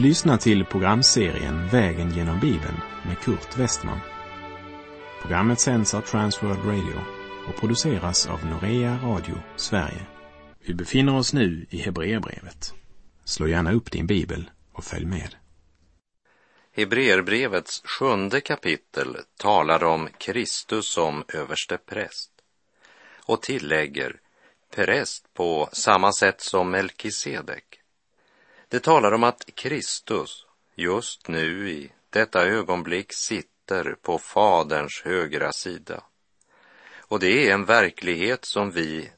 Du lyssnar till programserien Vägen genom Bibeln med Kurt Westman. Programmet sänds av Transworld Radio och produceras av Norea Radio Sverige. Vi befinner oss nu i Hebreerbrevet. Slå gärna upp din bibel och följ med. Hebreerbrevets sjunde kapitel talar om Kristus som överste präst och tillägger präst på samma sätt som Melkisedek. Det talar om att Kristus just nu i detta ögonblick sitter på Faderns högra sida. Och det är en verklighet som vi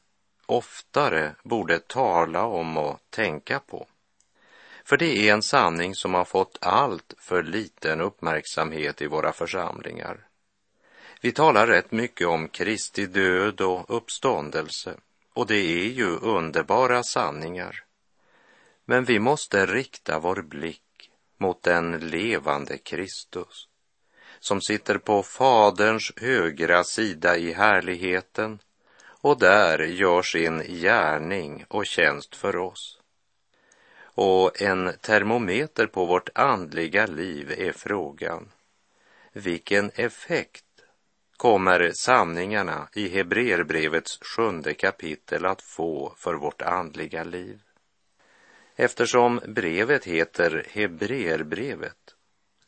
oftare borde tala om och tänka på. För det är en sanning som har fått allt för liten uppmärksamhet i våra församlingar. Vi talar rätt mycket om Kristi död och uppståndelse och det är ju underbara sanningar. Men vi måste rikta vår blick mot den levande Kristus som sitter på Faderns högra sida i härligheten och där gör sin gärning och tjänst för oss. Och en termometer på vårt andliga liv är frågan, vilken effekt kommer sanningarna i Hebreerbrevets sjunde kapitel att få för vårt andliga liv? Eftersom brevet heter Hebreerbrevet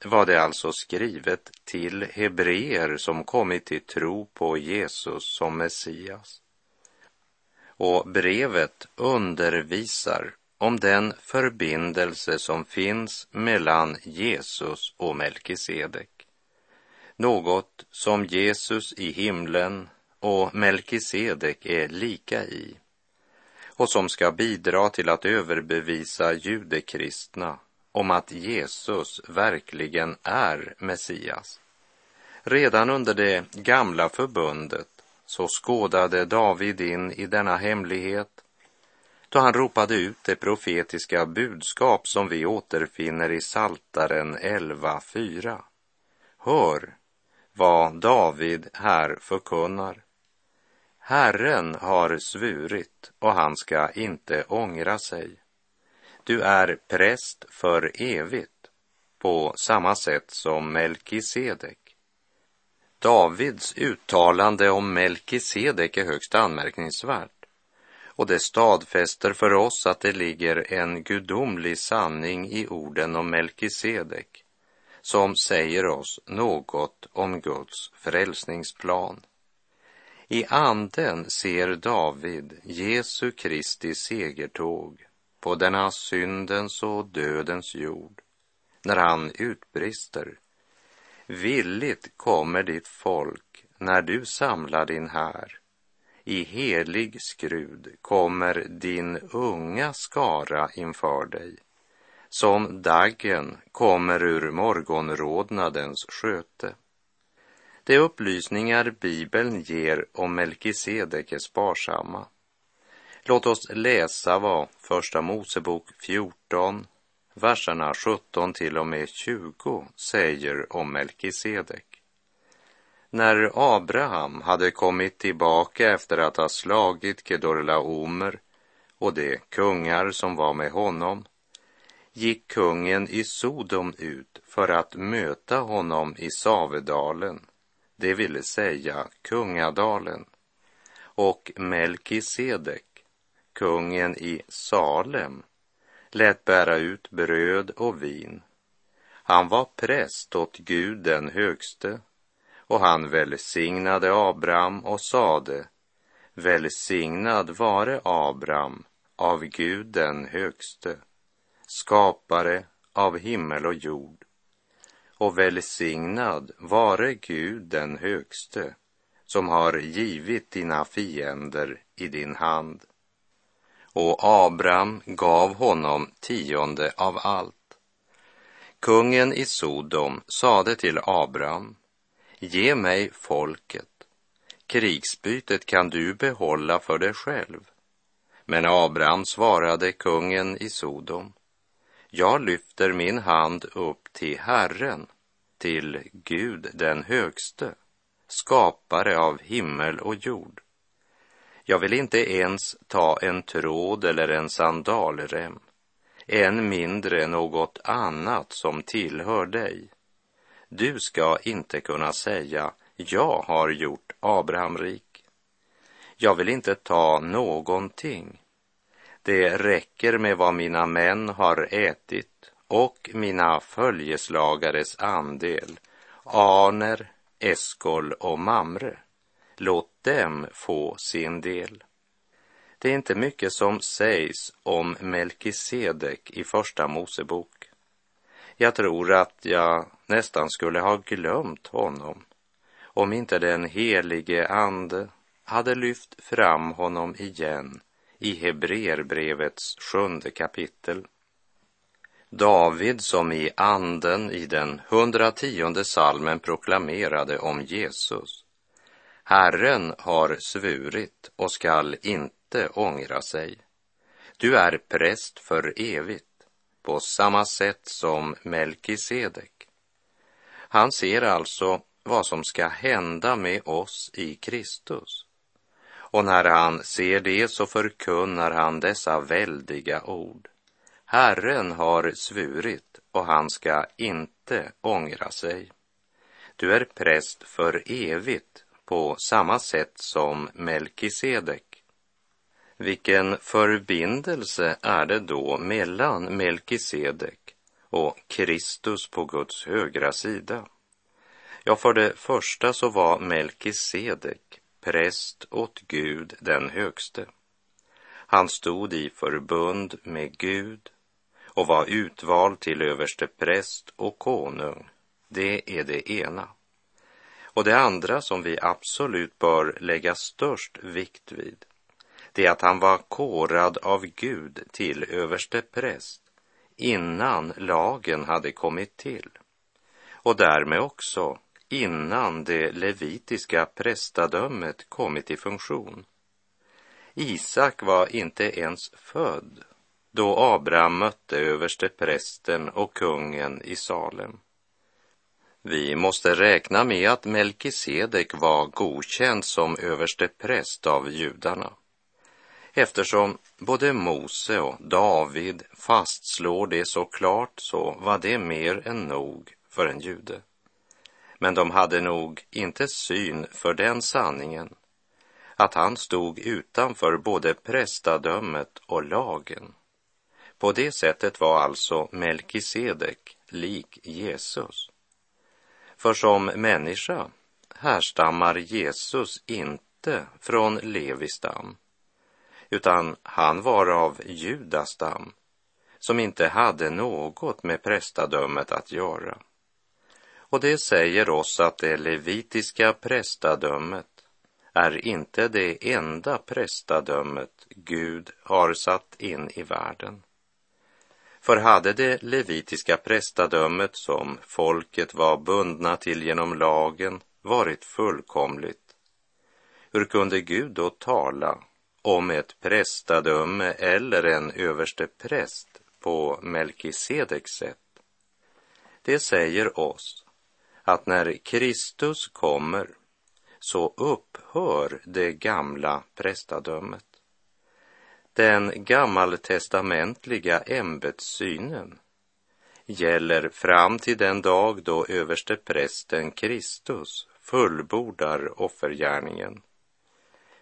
var det alltså skrivet till hebreer som kommit till tro på Jesus som Messias. Och brevet undervisar om den förbindelse som finns mellan Jesus och Melkisedek. Något som Jesus i himlen och Melkisedek är lika i och som ska bidra till att överbevisa judekristna om att Jesus verkligen är Messias. Redan under det gamla förbundet så skådade David in i denna hemlighet då han ropade ut det profetiska budskap som vi återfinner i Saltaren 11.4. Hör vad David här förkunnar. Herren har svurit och han ska inte ångra sig. Du är präst för evigt på samma sätt som Melkisedek. Davids uttalande om Melkisedek är högst anmärkningsvärt och det stadfäster för oss att det ligger en gudomlig sanning i orden om Melkisedek som säger oss något om Guds frälsningsplan. I anden ser David Jesu Kristi segertåg på denna syndens och dödens jord när han utbrister Villigt kommer ditt folk när du samlar din här. I helig skrud kommer din unga skara inför dig. Som daggen kommer ur morgonrodnadens sköte. De upplysningar Bibeln ger om Melkisedek är sparsamma. Låt oss läsa vad Första Mosebok 14, verserna 17 till och med 20 säger om Melkisedek. När Abraham hade kommit tillbaka efter att ha slagit Kedorlaomer och de kungar som var med honom gick kungen i Sodom ut för att möta honom i Savedalen det ville säga kungadalen, och Melkisedek, kungen i Salem, lät bära ut bröd och vin. Han var präst åt Gud den högste och han välsignade Abraham och sade Välsignad vare Abraham av Gud den högste, skapare av himmel och jord och välsignad vare Gud den högste som har givit dina fiender i din hand. Och Abram gav honom tionde av allt. Kungen i Sodom sade till Abram, ge mig folket, krigsbytet kan du behålla för dig själv. Men Abram svarade kungen i Sodom, jag lyfter min hand upp till Herren, till Gud den högste, skapare av himmel och jord. Jag vill inte ens ta en tråd eller en sandalrem än mindre något annat som tillhör dig. Du ska inte kunna säga, jag har gjort Abraham rik. Jag vill inte ta någonting. Det räcker med vad mina män har ätit och mina följeslagares andel, Aner, Eskol och Mamre. Låt dem få sin del. Det är inte mycket som sägs om Melkisedek i Första Mosebok. Jag tror att jag nästan skulle ha glömt honom om inte den helige Ande hade lyft fram honom igen i Hebreerbrevets sjunde kapitel. David som i anden i den hundrationde salmen proklamerade om Jesus. Herren har svurit och skall inte ångra sig. Du är präst för evigt, på samma sätt som Melkisedek. Han ser alltså vad som ska hända med oss i Kristus. Och när han ser det så förkunnar han dessa väldiga ord. Herren har svurit och han ska inte ångra sig. Du är präst för evigt på samma sätt som Melkisedek. Vilken förbindelse är det då mellan Melkisedek och Kristus på Guds högra sida? Ja, för det första så var Melkisedek präst åt Gud den högste. Han stod i förbund med Gud och var utvald till överste präst och konung. Det är det ena. Och det andra som vi absolut bör lägga störst vikt vid, det är att han var korad av Gud till överste präst innan lagen hade kommit till och därmed också innan det levitiska prästadömet kommit i funktion. Isak var inte ens född då Abraham mötte överste prästen och kungen i Salem. Vi måste räkna med att Melkisedek var godkänd som överste präst av judarna eftersom både Mose och David fastslår det så klart så var det mer än nog för en jude. Men de hade nog inte syn för den sanningen att han stod utanför både prästadömet och lagen. På det sättet var alltså Melkisedek lik Jesus. För som människa härstammar Jesus inte från Levi stam, utan han var av Judastam som inte hade något med prästadömet att göra. Och det säger oss att det levitiska prästadömet är inte det enda prästadömet Gud har satt in i världen. För hade det levitiska prästadömet som folket var bundna till genom lagen varit fullkomligt, hur kunde Gud då tala om ett prästadöme eller en överste präst på Melkisedeks sätt? Det säger oss att när Kristus kommer så upphör det gamla prästadömet. Den gammaltestamentliga ämbetssynen gäller fram till den dag då överste prästen Kristus fullbordar offergärningen.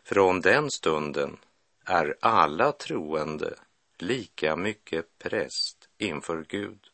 Från den stunden är alla troende lika mycket präst inför Gud.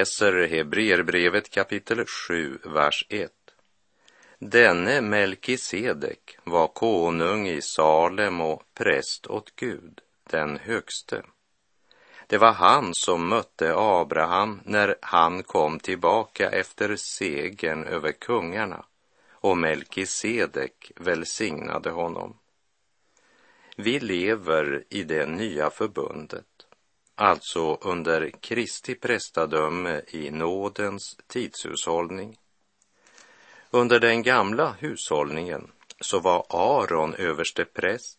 Läser Hebreerbrevet kapitel 7, vers 1. Denne Melkisedek var konung i Salem och präst åt Gud, den högste. Det var han som mötte Abraham när han kom tillbaka efter segern över kungarna och Melkisedek välsignade honom. Vi lever i det nya förbundet, alltså under Kristi prästadöme i nådens tidshushållning. Under den gamla hushållningen så var Aron överste präst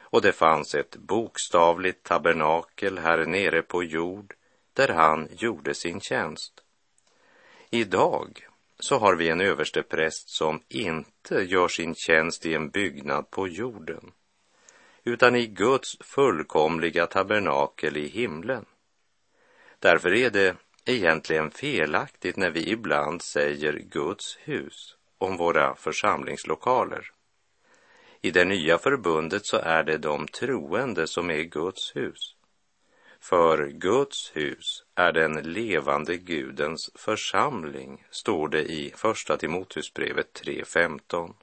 och det fanns ett bokstavligt tabernakel här nere på jord där han gjorde sin tjänst. Idag så har vi en överstepräst som inte gör sin tjänst i en byggnad på jorden, utan i Guds fullkomliga tabernakel i himlen. Därför är det egentligen felaktigt när vi ibland säger Guds hus om våra församlingslokaler. I det nya förbundet så är det de troende som är Guds hus. För Guds hus är den levande Gudens församling, står det i Första Timoteusbrevet 3.15.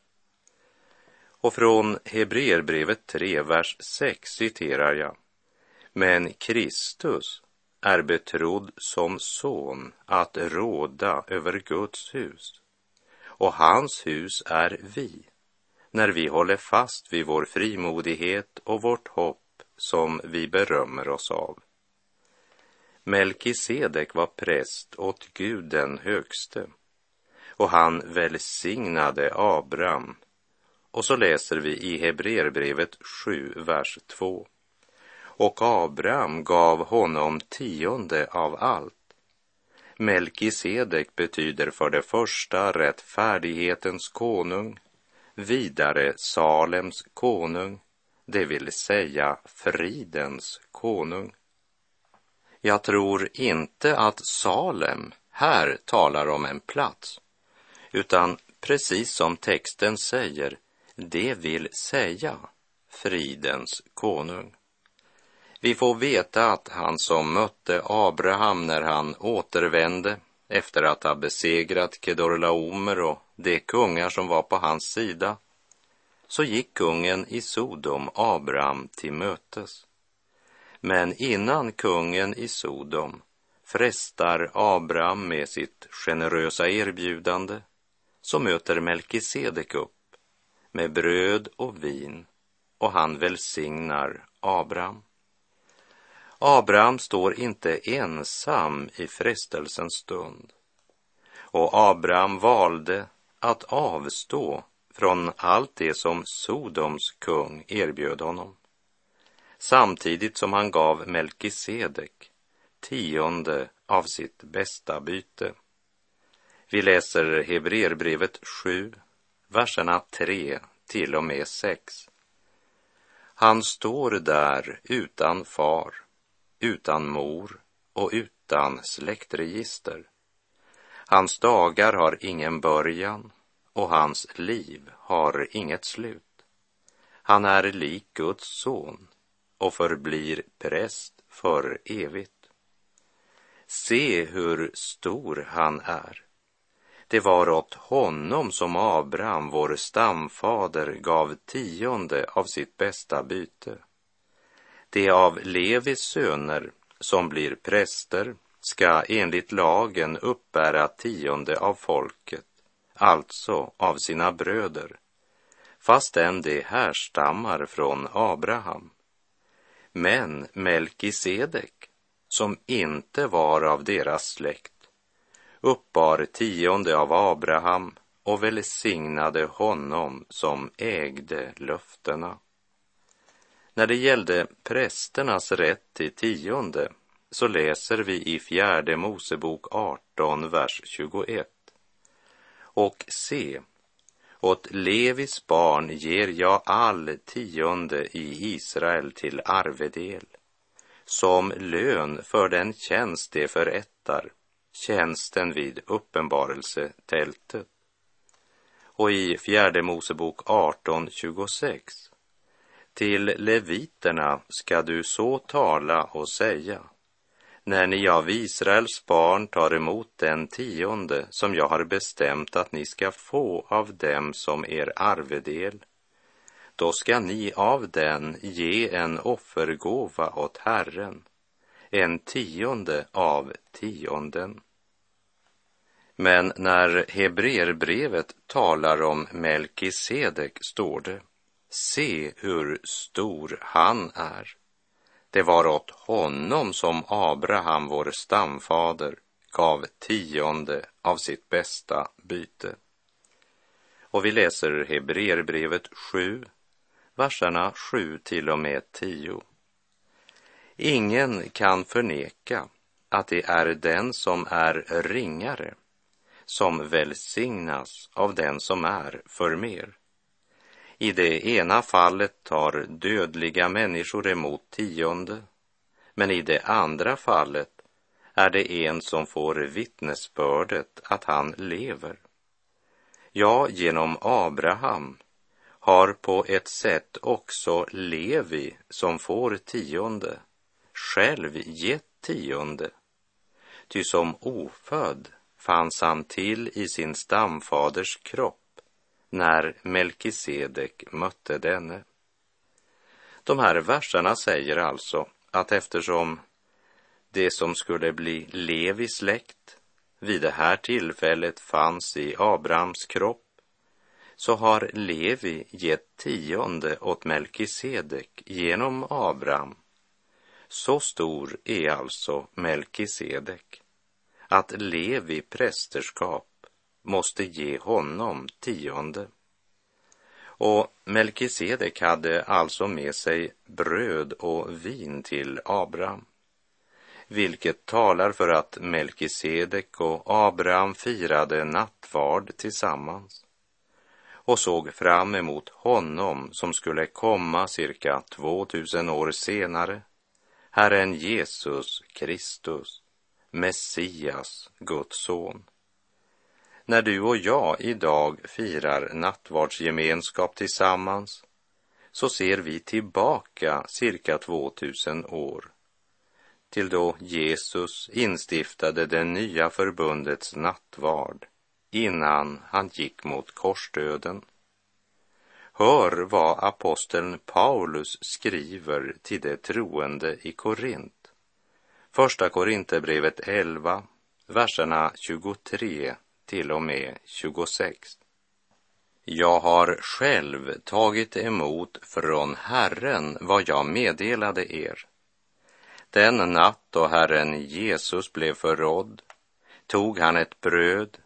Och från Hebreerbrevet 3, vers 6 citerar jag. Men Kristus är betrodd som son att råda över Guds hus. Och hans hus är vi, när vi håller fast vid vår frimodighet och vårt hopp som vi berömmer oss av. Melkisedek var präst åt Gud den högste och han välsignade Abraham. Och så läser vi i Hebreerbrevet 7, vers 2. Och Abraham gav honom tionde av allt. Melkisedek betyder för det första rättfärdighetens konung, vidare Salems konung, det vill säga fridens konung. Jag tror inte att Salem här talar om en plats, utan precis som texten säger, det vill säga fridens konung. Vi får veta att han som mötte Abraham när han återvände efter att ha besegrat Kedorlaomer och de kungar som var på hans sida, så gick kungen i Sodom Abraham till mötes. Men innan kungen i Sodom frestar Abraham med sitt generösa erbjudande så möter Melkisedek upp med bröd och vin och han välsignar Abraham. Abraham står inte ensam i frestelsens stund och Abraham valde att avstå från allt det som Sodoms kung erbjöd honom samtidigt som han gav Melkisedek tionde av sitt bästa byte. Vi läser Hebreerbrevet 7, verserna 3 till och med 6. Han står där utan far, utan mor och utan släktregister. Hans dagar har ingen början och hans liv har inget slut. Han är lik Guds son och förblir präst för evigt. Se hur stor han är. Det var åt honom som Abraham, vår stamfader, gav tionde av sitt bästa byte. Det av Levis söner som blir präster ska enligt lagen uppbära tionde av folket, alltså av sina bröder, fastän de härstammar från Abraham. Men Melkisedek, som inte var av deras släkt, uppbar tionde av Abraham och välsignade honom som ägde löftena. När det gällde prästernas rätt till tionde så läser vi i fjärde Mosebok 18, vers 21. Och se, åt Levis barn ger jag all tionde i Israel till arvedel, som lön för den tjänst de förrättar, tjänsten vid uppenbarelsetältet. Och i fjärde Mosebok 18.26. Till leviterna ska du så tala och säga när ni av Israels barn tar emot den tionde som jag har bestämt att ni ska få av dem som er arvedel, då ska ni av den ge en offergåva åt Herren, en tionde av tionden. Men när Hebreerbrevet talar om Melkisedek står det, se hur stor han är. Det var åt honom som Abraham, vår stamfader, gav tionde av sitt bästa byte. Och vi läser Hebreerbrevet 7, verserna 7 till och med 10. Ingen kan förneka att det är den som är ringare som välsignas av den som är för mer. I det ena fallet tar dödliga människor emot tionde, men i det andra fallet är det en som får vittnesbördet att han lever. Ja, genom Abraham har på ett sätt också Levi, som får tionde, själv gett tionde. Ty som ofödd fanns han till i sin stamfaders kropp när Melkisedek mötte denne. De här verserna säger alltså att eftersom det som skulle bli Levis släkt vid det här tillfället fanns i Abrahams kropp så har Levi gett tionde åt Melkisedek genom Abraham. Så stor är alltså Melkisedek att Levi prästerskap måste ge honom tionde. Och Melkisedek hade alltså med sig bröd och vin till Abraham, vilket talar för att Melkisedek och Abraham firade nattvard tillsammans och såg fram emot honom som skulle komma cirka 2000 år senare, Herren Jesus Kristus, Messias, Guds son. När du och jag idag firar nattvardsgemenskap tillsammans så ser vi tillbaka cirka 2000 år till då Jesus instiftade det nya förbundets nattvard innan han gick mot korsdöden. Hör vad aposteln Paulus skriver till de troende i Korint Första Korinthierbrevet 11, verserna 23 till och med 26. Jag har själv tagit emot från Herren vad jag meddelade er. Den natt då Herren Jesus blev förrådd tog han ett bröd,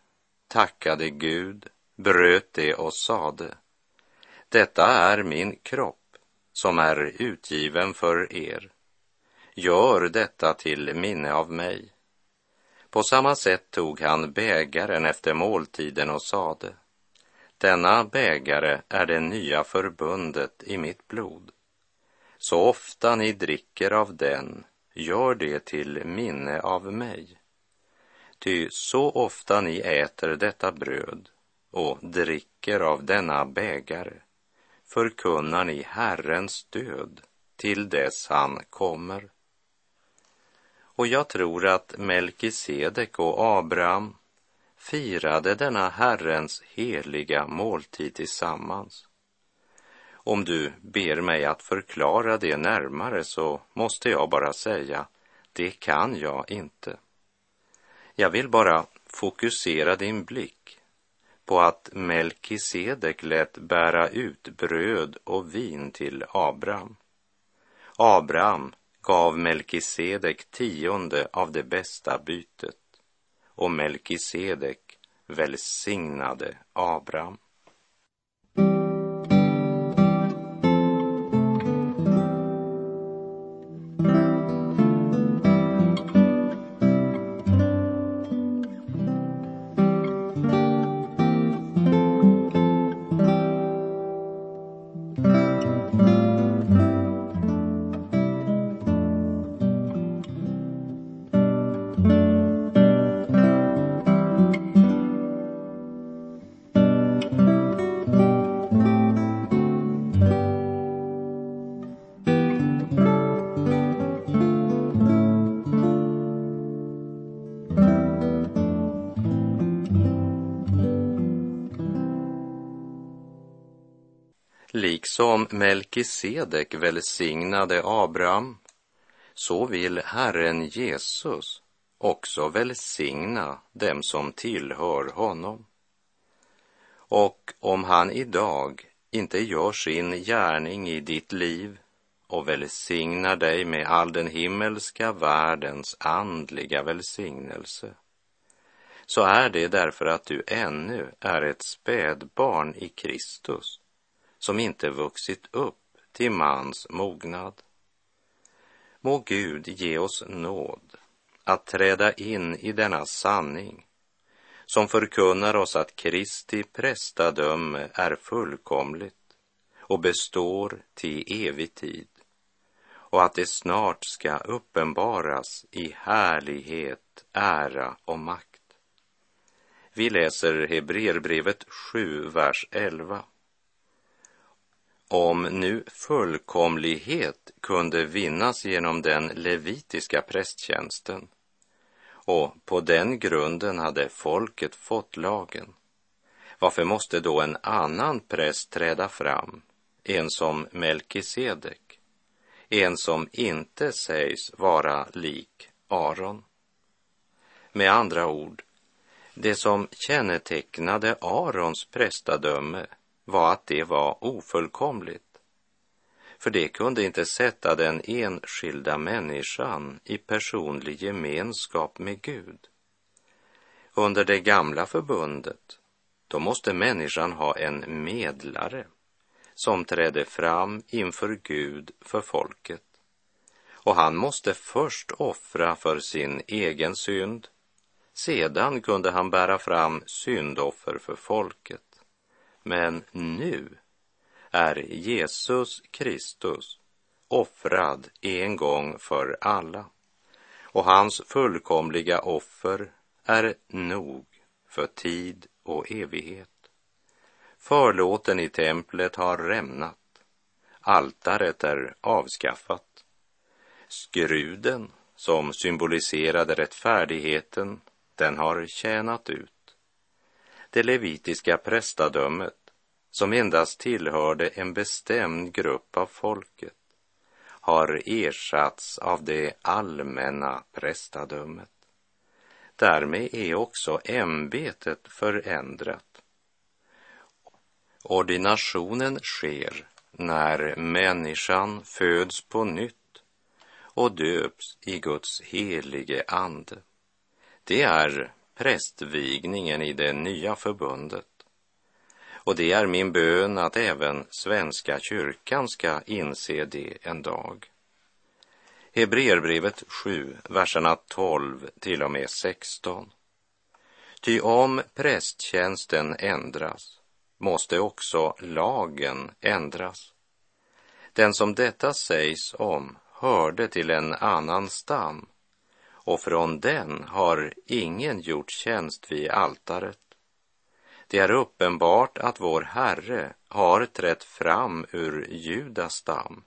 tackade Gud, bröt det och sade Detta är min kropp som är utgiven för er. Gör detta till minne av mig. På samma sätt tog han bägaren efter måltiden och sade, denna bägare är det nya förbundet i mitt blod. Så ofta ni dricker av den, gör det till minne av mig. Ty så ofta ni äter detta bröd och dricker av denna bägare förkunnar ni Herrens död till dess han kommer. Och jag tror att Melkisedek och Abraham firade denna Herrens heliga måltid tillsammans. Om du ber mig att förklara det närmare så måste jag bara säga, det kan jag inte. Jag vill bara fokusera din blick på att Melkisedek lät bära ut bröd och vin till Abraham. Abraham gav Melkisedek tionde av det bästa bytet och Melkisedek välsignade Abraham. Liksom Melkisedek välsignade Abraham, så vill Herren Jesus också välsigna dem som tillhör honom. Och om han idag inte gör sin gärning i ditt liv och välsignar dig med all den himmelska världens andliga välsignelse, så är det därför att du ännu är ett spädbarn i Kristus som inte vuxit upp till mans mognad. Må Gud ge oss nåd att träda in i denna sanning som förkunnar oss att Kristi prästadöme är fullkomligt och består till evig tid och att det snart ska uppenbaras i härlighet, ära och makt. Vi läser Hebreerbrevet 7, vers 11. Om nu fullkomlighet kunde vinnas genom den levitiska prästtjänsten. Och på den grunden hade folket fått lagen, varför måste då en annan präst träda fram, en som Melkisedek, en som inte sägs vara lik Aron? Med andra ord, det som kännetecknade Arons prästadöme var att det var ofullkomligt. För det kunde inte sätta den enskilda människan i personlig gemenskap med Gud. Under det gamla förbundet, då måste människan ha en medlare som trädde fram inför Gud för folket. Och han måste först offra för sin egen synd sedan kunde han bära fram syndoffer för folket. Men nu är Jesus Kristus offrad en gång för alla och hans fullkomliga offer är nog för tid och evighet. Förlåten i templet har rämnat. Altaret är avskaffat. Skruden, som symboliserade rättfärdigheten, den har tjänat ut. Det levitiska prästadömet, som endast tillhörde en bestämd grupp av folket, har ersatts av det allmänna prästadömet. Därmed är också ämbetet förändrat. Ordinationen sker när människan föds på nytt och döps i Guds helige ande. Det är prästvigningen i det nya förbundet. Och det är min bön att även Svenska kyrkan ska inse det en dag. Hebreerbrevet 7, verserna 12 till och med 16. Ty om prästtjänsten ändras måste också lagen ändras. Den som detta sägs om hörde till en annan stam och från den har ingen gjort tjänst vid altaret. Det är uppenbart att vår Herre har trätt fram ur Judas stam,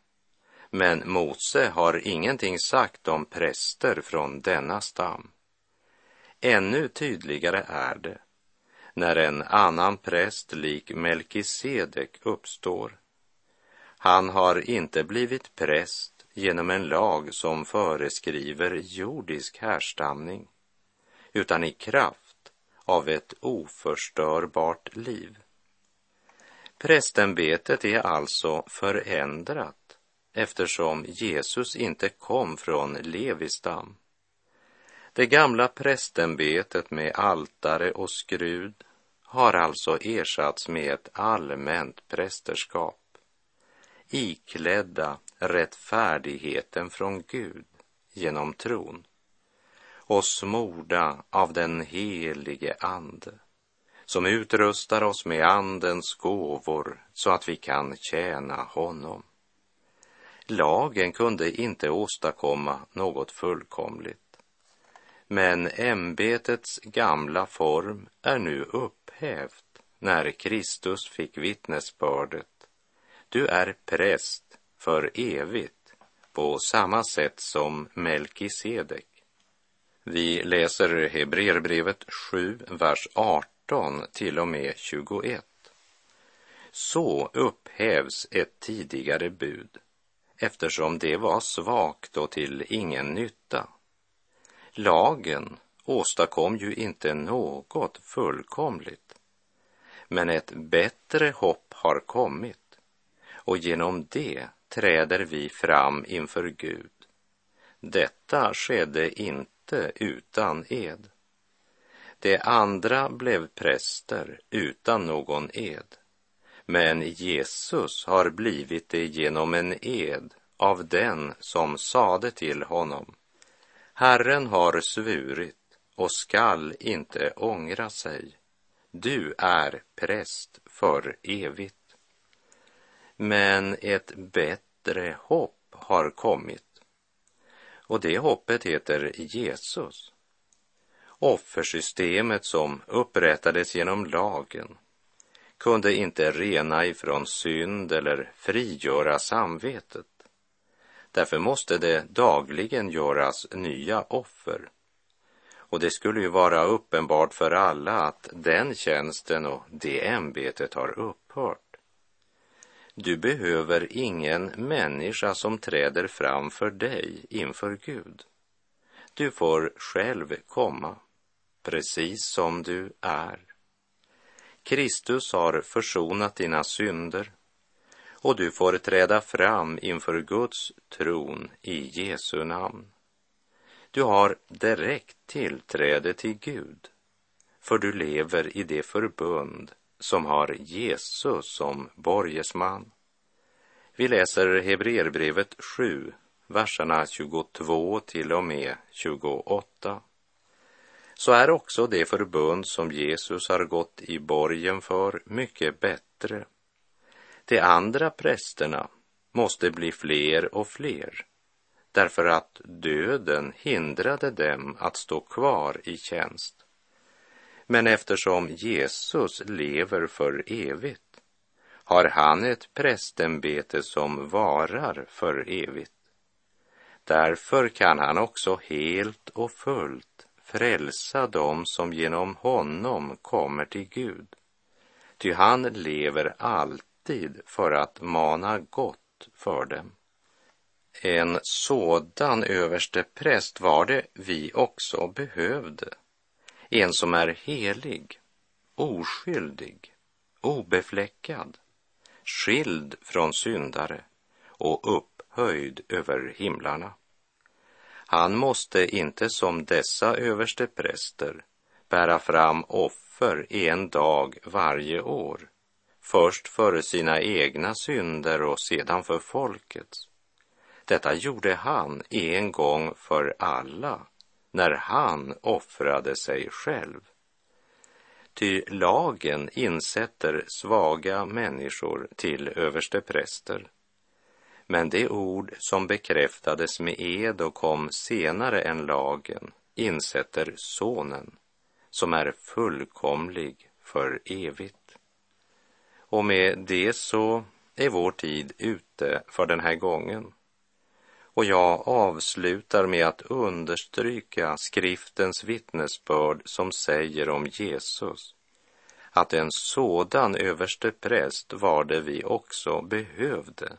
men Mose har ingenting sagt om präster från denna stam. Ännu tydligare är det när en annan präst lik Melkisedek uppstår. Han har inte blivit präst genom en lag som föreskriver jordisk härstamning, utan i kraft av ett oförstörbart liv. Prästämbetet är alltså förändrat eftersom Jesus inte kom från Levistam. Det gamla prästämbetet med altare och skrud har alltså ersatts med ett allmänt prästerskap iklädda rättfärdigheten från Gud genom tron och smorda av den helige Ande som utrustar oss med Andens gåvor så att vi kan tjäna honom. Lagen kunde inte åstadkomma något fullkomligt. Men ämbetets gamla form är nu upphävt när Kristus fick vittnesbördet du är präst för evigt på samma sätt som Melkisedek. Vi läser Hebreerbrevet 7, vers 18 till och med 21. Så upphävs ett tidigare bud eftersom det var svagt och till ingen nytta. Lagen åstadkom ju inte något fullkomligt. Men ett bättre hopp har kommit och genom det träder vi fram inför Gud. Detta skedde inte utan ed. De andra blev präster utan någon ed. Men Jesus har blivit det genom en ed av den som sade till honom. Herren har svurit och skall inte ångra sig. Du är präst för evigt. Men ett bett bättre hopp har kommit. Och det hoppet heter Jesus. Offersystemet som upprättades genom lagen kunde inte rena ifrån synd eller frigöra samvetet. Därför måste det dagligen göras nya offer. Och det skulle ju vara uppenbart för alla att den tjänsten och det ämbetet har upphört. Du behöver ingen människa som träder fram för dig inför Gud. Du får själv komma, precis som du är. Kristus har försonat dina synder och du får träda fram inför Guds tron i Jesu namn. Du har direkt tillträde till Gud, för du lever i det förbund som har Jesus som borgesman. Vi läser Hebreerbrevet 7, verserna 22 till och med 28 så är också det förbund som Jesus har gått i borgen för mycket bättre. De andra prästerna måste bli fler och fler därför att döden hindrade dem att stå kvar i tjänst. Men eftersom Jesus lever för evigt har han ett prästämbete som varar för evigt. Därför kan han också helt och fullt frälsa dem som genom honom kommer till Gud. Ty han lever alltid för att mana gott för dem. En sådan överste präst var det vi också behövde. En som är helig, oskyldig, obefläckad, skild från syndare och upphöjd över himlarna. Han måste inte som dessa överstepräster bära fram offer en dag varje år, först för sina egna synder och sedan för folkets. Detta gjorde han en gång för alla när han offrade sig själv. Ty lagen insätter svaga människor till överstepräster men det ord som bekräftades med ed och kom senare än lagen insätter Sonen, som är fullkomlig för evigt. Och med det så är vår tid ute för den här gången. Och jag avslutar med att understryka skriftens vittnesbörd som säger om Jesus att en sådan överste präst var det vi också behövde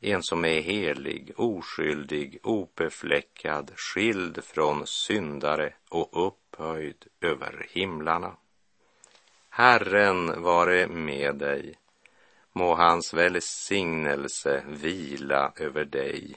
en som är helig, oskyldig, obefläckad, skild från syndare och upphöjd över himlarna. Herren vare med dig. Må hans välsignelse vila över dig.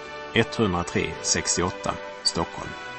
103 68, Stockholm.